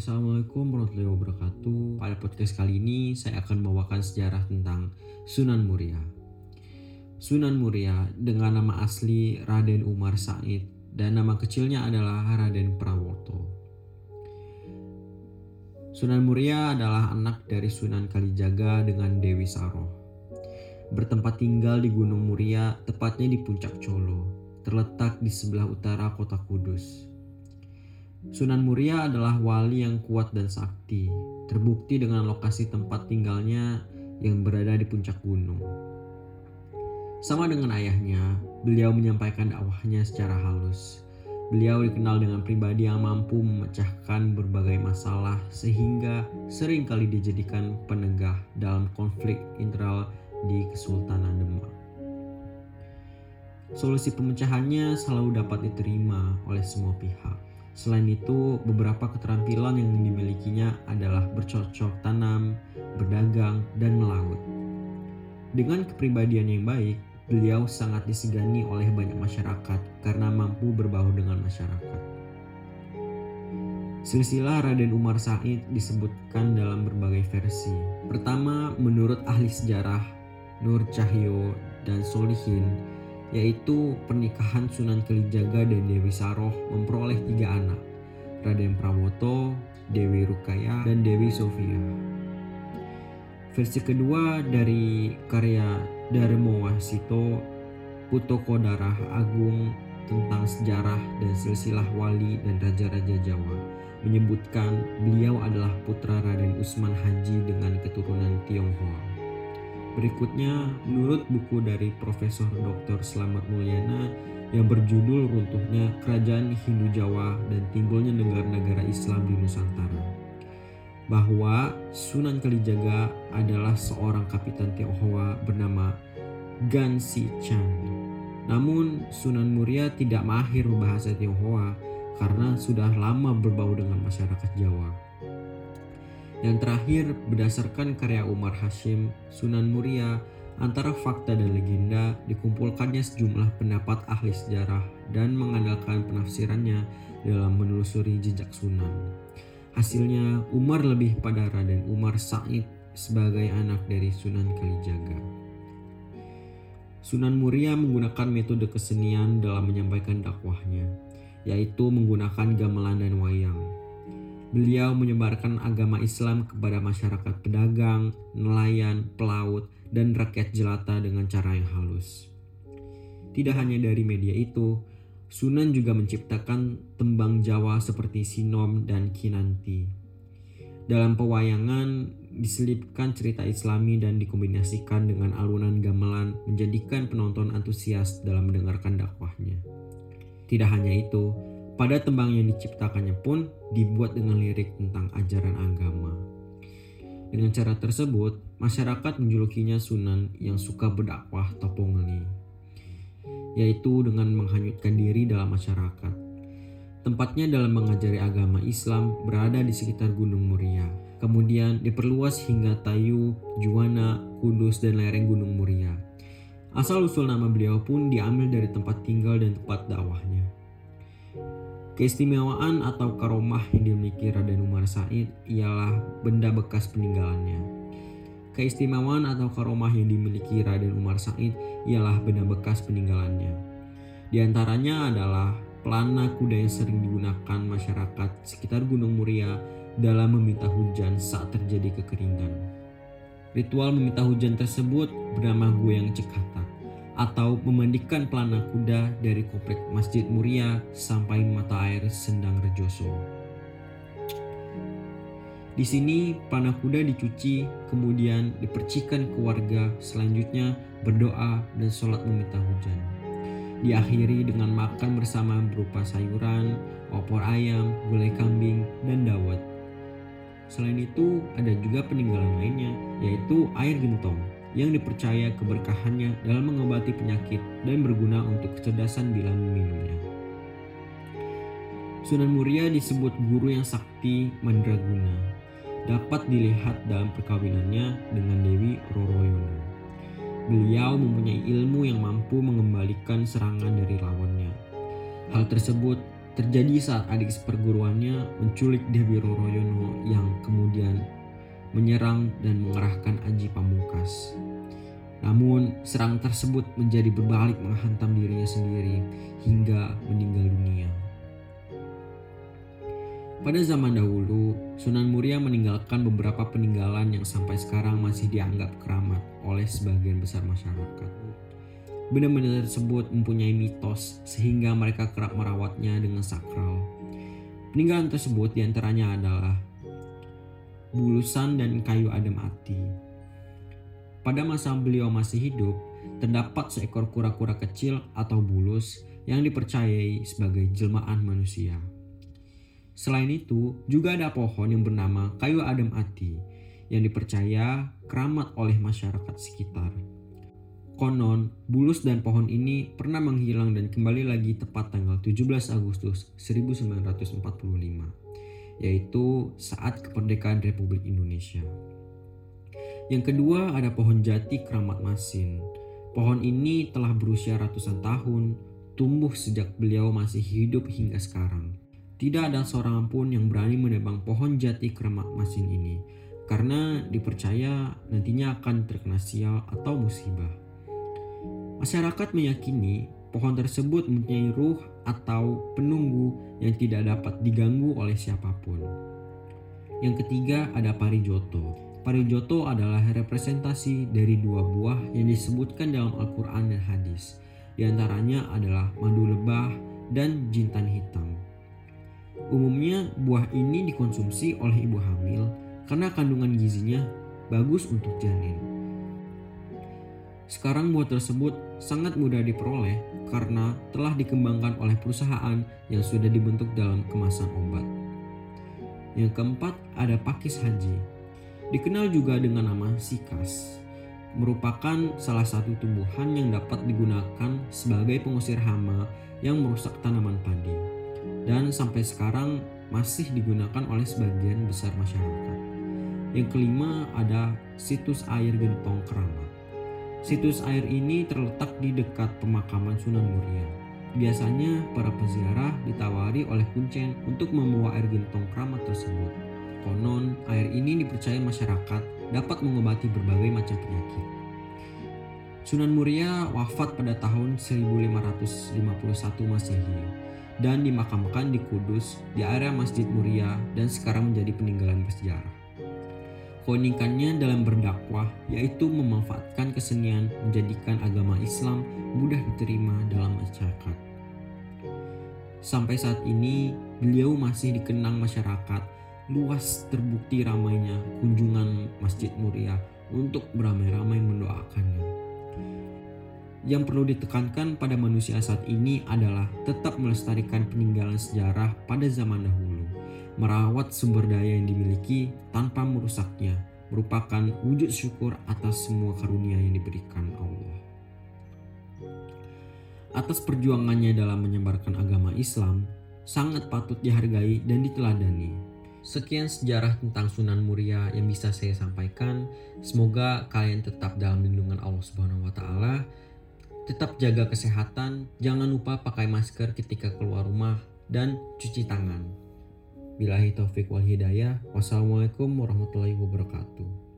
Assalamualaikum warahmatullahi wabarakatuh. Pada podcast kali ini saya akan membawakan sejarah tentang Sunan Muria. Sunan Muria dengan nama asli Raden Umar Said dan nama kecilnya adalah Raden Prawoto. Sunan Muria adalah anak dari Sunan Kalijaga dengan Dewi Saroh. Bertempat tinggal di Gunung Muria, tepatnya di Puncak Colo, terletak di sebelah utara kota Kudus. Sunan Muria adalah wali yang kuat dan sakti, terbukti dengan lokasi tempat tinggalnya yang berada di puncak gunung. Sama dengan ayahnya, beliau menyampaikan dakwahnya secara halus. Beliau dikenal dengan pribadi yang mampu memecahkan berbagai masalah sehingga sering kali dijadikan penegah dalam konflik internal di Kesultanan Demak. Solusi pemecahannya selalu dapat diterima oleh semua pihak Selain itu, beberapa keterampilan yang dimilikinya adalah bercocok tanam, berdagang, dan melaut. Dengan kepribadian yang baik, beliau sangat disegani oleh banyak masyarakat karena mampu berbaur dengan masyarakat. Silsilah Raden Umar Said disebutkan dalam berbagai versi. Pertama, menurut ahli sejarah Nur Cahyo dan Solihin, yaitu pernikahan Sunan Kalijaga dan Dewi Saroh memperoleh tiga anak, Raden Prawoto, Dewi Rukaya, dan Dewi Sofia. Versi kedua dari karya Darmo Wasito, Putoko Darah Agung tentang sejarah dan silsilah wali dan raja-raja Jawa menyebutkan beliau adalah putra Raden Usman Haji dengan keturunan Tionghoa. Berikutnya, menurut buku dari Profesor Dr. Slamet Mulyana yang berjudul Runtuhnya Kerajaan Hindu Jawa dan Timbulnya Negara-Negara Islam di Nusantara, bahwa Sunan Kalijaga adalah seorang kapitan Tionghoa bernama Gan Si Chan. Namun Sunan Muria tidak mahir bahasa Tionghoa karena sudah lama berbau dengan masyarakat Jawa. Yang terakhir, berdasarkan karya Umar Hashim, Sunan Muria, antara fakta dan legenda dikumpulkannya sejumlah pendapat ahli sejarah dan mengandalkan penafsirannya dalam menelusuri jejak Sunan. Hasilnya, Umar lebih pada Raden Umar Said sebagai anak dari Sunan Kalijaga. Sunan Muria menggunakan metode kesenian dalam menyampaikan dakwahnya, yaitu menggunakan gamelan dan wayang. Beliau menyebarkan agama Islam kepada masyarakat pedagang, nelayan, pelaut, dan rakyat jelata dengan cara yang halus. Tidak hanya dari media itu, Sunan juga menciptakan tembang Jawa seperti Sinom dan Kinanti. Dalam pewayangan diselipkan cerita islami dan dikombinasikan dengan alunan gamelan menjadikan penonton antusias dalam mendengarkan dakwahnya. Tidak hanya itu, pada tembang yang diciptakannya pun dibuat dengan lirik tentang ajaran agama. Dengan cara tersebut, masyarakat menjulukinya Sunan yang suka berdakwah Topongeli, yaitu dengan menghanyutkan diri dalam masyarakat. Tempatnya dalam mengajari agama Islam berada di sekitar Gunung Muria, kemudian diperluas hingga Tayu, Juwana, Kudus, dan lereng Gunung Muria. Asal-usul nama beliau pun diambil dari tempat tinggal dan tempat dakwahnya. Keistimewaan atau karomah yang dimiliki Raden Umar Said ialah benda bekas peninggalannya. Keistimewaan atau karomah yang dimiliki Raden Umar Said ialah benda bekas peninggalannya. Di antaranya adalah pelana kuda yang sering digunakan masyarakat sekitar Gunung Muria dalam meminta hujan saat terjadi kekeringan. Ritual meminta hujan tersebut bernama Goyang Cekata atau memandikan pelana kuda dari komplek Masjid Muria sampai mata air Sendang Rejoso. Di sini pelana kuda dicuci, kemudian dipercikan ke warga, selanjutnya berdoa dan sholat meminta hujan. Diakhiri dengan makan bersama berupa sayuran, opor ayam, gulai kambing, dan dawet. Selain itu, ada juga peninggalan lainnya, yaitu air gentong yang dipercaya keberkahannya dalam mengobati penyakit dan berguna untuk kecerdasan bila meminumnya. Sunan Muria disebut guru yang sakti mandraguna. Dapat dilihat dalam perkawinannya dengan Dewi Roroyono. Beliau mempunyai ilmu yang mampu mengembalikan serangan dari lawannya. Hal tersebut terjadi saat adik seperguruannya menculik Dewi Roroyono yang kemudian menyerang dan mengerahkan Aji Pamungkas. Namun, serang tersebut menjadi berbalik menghantam dirinya sendiri hingga meninggal dunia. Pada zaman dahulu, Sunan Muria meninggalkan beberapa peninggalan yang sampai sekarang masih dianggap keramat oleh sebagian besar masyarakat. Benda-benda tersebut mempunyai mitos sehingga mereka kerap merawatnya dengan sakral. Peninggalan tersebut di antaranya adalah bulusan dan kayu adem ati, pada masa beliau masih hidup, terdapat seekor kura-kura kecil atau bulus yang dipercayai sebagai jelmaan manusia. Selain itu, juga ada pohon yang bernama kayu adem ati yang dipercaya keramat oleh masyarakat sekitar. Konon, bulus dan pohon ini pernah menghilang dan kembali lagi tepat tanggal 17 Agustus 1945, yaitu saat kemerdekaan Republik Indonesia. Yang kedua ada pohon jati keramat masin. Pohon ini telah berusia ratusan tahun, tumbuh sejak beliau masih hidup hingga sekarang. Tidak ada seorang pun yang berani menebang pohon jati keramat masin ini, karena dipercaya nantinya akan terkena sial atau musibah. Masyarakat meyakini pohon tersebut mempunyai ruh atau penunggu yang tidak dapat diganggu oleh siapa pun. Yang ketiga ada parijoto. Parijoto adalah representasi dari dua buah yang disebutkan dalam Al-Quran dan hadis. Di antaranya adalah madu lebah dan jintan hitam. Umumnya buah ini dikonsumsi oleh ibu hamil karena kandungan gizinya bagus untuk janin. Sekarang buah tersebut sangat mudah diperoleh karena telah dikembangkan oleh perusahaan yang sudah dibentuk dalam kemasan obat. Yang keempat ada pakis haji dikenal juga dengan nama sikas, merupakan salah satu tumbuhan yang dapat digunakan sebagai pengusir hama yang merusak tanaman padi dan sampai sekarang masih digunakan oleh sebagian besar masyarakat. Yang kelima ada situs air gentong keramat. Situs air ini terletak di dekat pemakaman Sunan Muria. Biasanya para peziarah ditawari oleh kuncen untuk membawa air gentong keramat tersebut. Konon, air ini dipercaya masyarakat dapat mengobati berbagai macam penyakit. Sunan Muria wafat pada tahun 1551 Masehi dan dimakamkan di Kudus di area Masjid Muria dan sekarang menjadi peninggalan bersejarah. Keunikannya dalam berdakwah yaitu memanfaatkan kesenian menjadikan agama Islam mudah diterima dalam masyarakat. Sampai saat ini, beliau masih dikenang masyarakat luas terbukti ramainya kunjungan Masjid Muria untuk beramai-ramai mendoakannya. Yang perlu ditekankan pada manusia saat ini adalah tetap melestarikan peninggalan sejarah pada zaman dahulu, merawat sumber daya yang dimiliki tanpa merusaknya, merupakan wujud syukur atas semua karunia yang diberikan Allah. Atas perjuangannya dalam menyebarkan agama Islam, sangat patut dihargai dan diteladani Sekian sejarah tentang Sunan Muria yang bisa saya sampaikan. Semoga kalian tetap dalam lindungan Allah Subhanahu wa taala. Tetap jaga kesehatan, jangan lupa pakai masker ketika keluar rumah dan cuci tangan. Bilahi taufik wal hidayah. Wassalamualaikum warahmatullahi wabarakatuh.